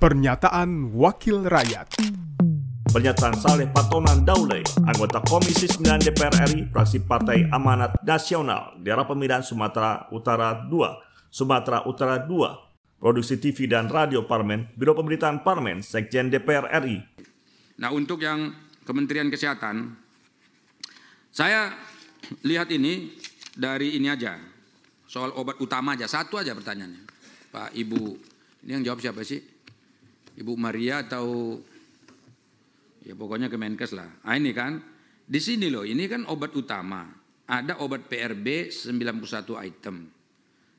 Pernyataan Wakil Rakyat Pernyataan Saleh Patonan Daule, anggota Komisi 9 DPR RI, fraksi Partai Amanat Nasional, daerah pemilihan Sumatera Utara 2, Sumatera Utara 2, Produksi TV dan Radio Parmen, Biro Pemberitaan Parmen, Sekjen DPR RI. Nah untuk yang Kementerian Kesehatan, saya lihat ini dari ini aja, soal obat utama aja, satu aja pertanyaannya. Pak Ibu, ini yang jawab siapa sih? Ibu Maria atau ya pokoknya Kemenkes lah. Ah ini kan, di sini loh, ini kan obat utama. Ada obat PRB 91 item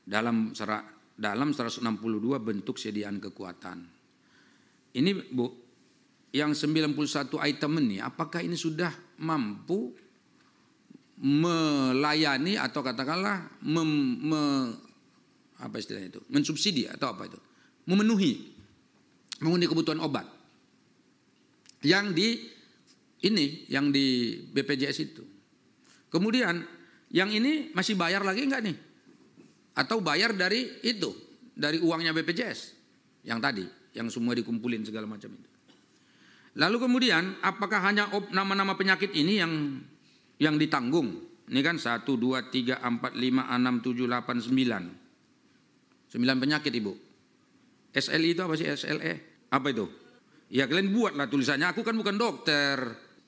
dalam dalam 162 bentuk sediaan kekuatan. Ini Bu, yang 91 item ini apakah ini sudah mampu melayani atau katakanlah mem, me, apa istilahnya itu? mensubsidi atau apa itu? memenuhi memenuhi kebutuhan obat. Yang di ini, yang di BPJS itu. Kemudian yang ini masih bayar lagi enggak nih? Atau bayar dari itu, dari uangnya BPJS yang tadi, yang semua dikumpulin segala macam itu. Lalu kemudian apakah hanya nama-nama penyakit ini yang yang ditanggung? Ini kan 1, 2, 3, 4, 5, 6, 7, 8, 9. 9 penyakit ibu. SLI itu apa sih SLE? Apa itu? Ya kalian buatlah tulisannya. Aku kan bukan dokter.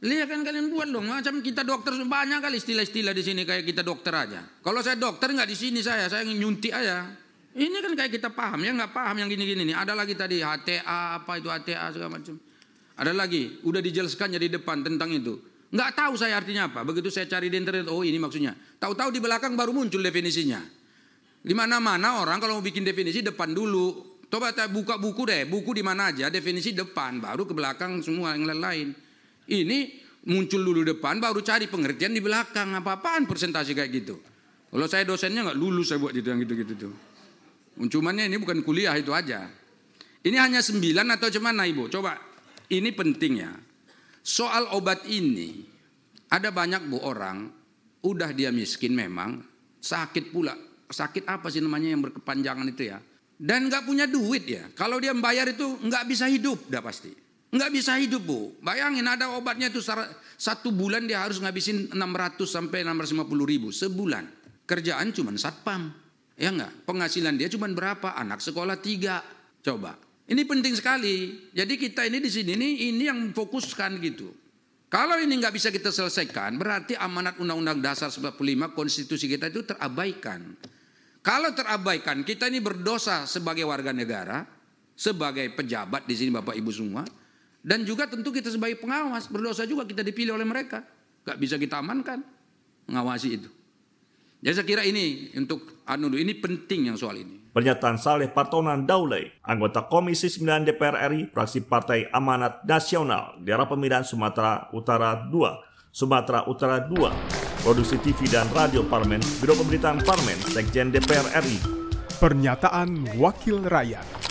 Lihat kan kalian buat dong. Macam kita dokter banyak kali istilah-istilah di sini kayak kita dokter aja. Kalau saya dokter nggak di sini saya, saya nyuntik aja. Ini kan kayak kita paham ya nggak paham yang gini-gini nih. Ada lagi tadi HTA apa itu HTA segala macam. Ada lagi udah dijelaskan di depan tentang itu. Nggak tahu saya artinya apa. Begitu saya cari di internet, oh ini maksudnya. Tahu-tahu di belakang baru muncul definisinya. Di mana-mana orang kalau mau bikin definisi depan dulu, Coba buka buku deh, buku di mana aja, definisi depan, baru ke belakang semua yang lain-lain. Ini muncul dulu depan, baru cari pengertian di belakang. Apa-apaan presentasi kayak gitu. Kalau saya dosennya nggak lulus saya buat itu yang gitu-gitu tuh. Cumannya ini bukan kuliah itu aja. Ini hanya sembilan atau cuman ibu? Coba, ini penting ya. Soal obat ini, ada banyak bu orang, udah dia miskin memang, sakit pula. Sakit apa sih namanya yang berkepanjangan itu ya? Dan nggak punya duit ya. Kalau dia membayar itu nggak bisa hidup, dah pasti. Nggak bisa hidup bu. Bayangin ada obatnya itu satu bulan dia harus ngabisin 600 sampai 650 ribu sebulan. Kerjaan cuma satpam, ya nggak. Penghasilan dia cuma berapa? Anak sekolah tiga. Coba. Ini penting sekali. Jadi kita ini di sini ini ini yang fokuskan gitu. Kalau ini nggak bisa kita selesaikan, berarti amanat Undang-Undang Dasar 45 konstitusi kita itu terabaikan. Kalau terabaikan, kita ini berdosa sebagai warga negara, sebagai pejabat di sini Bapak Ibu semua, dan juga tentu kita sebagai pengawas berdosa juga kita dipilih oleh mereka, gak bisa kita amankan mengawasi itu. Jadi saya kira ini untuk anu ini penting yang soal ini. Pernyataan Saleh Partonan Daulay, anggota Komisi 9 DPR RI, fraksi Partai Amanat Nasional, daerah pemilihan Sumatera Utara 2, Sumatera Utara 2, Produksi TV dan Radio Parmen, Biro Pemberitaan Parmen, Sekjen DPR RI. Pernyataan Wakil Rakyat.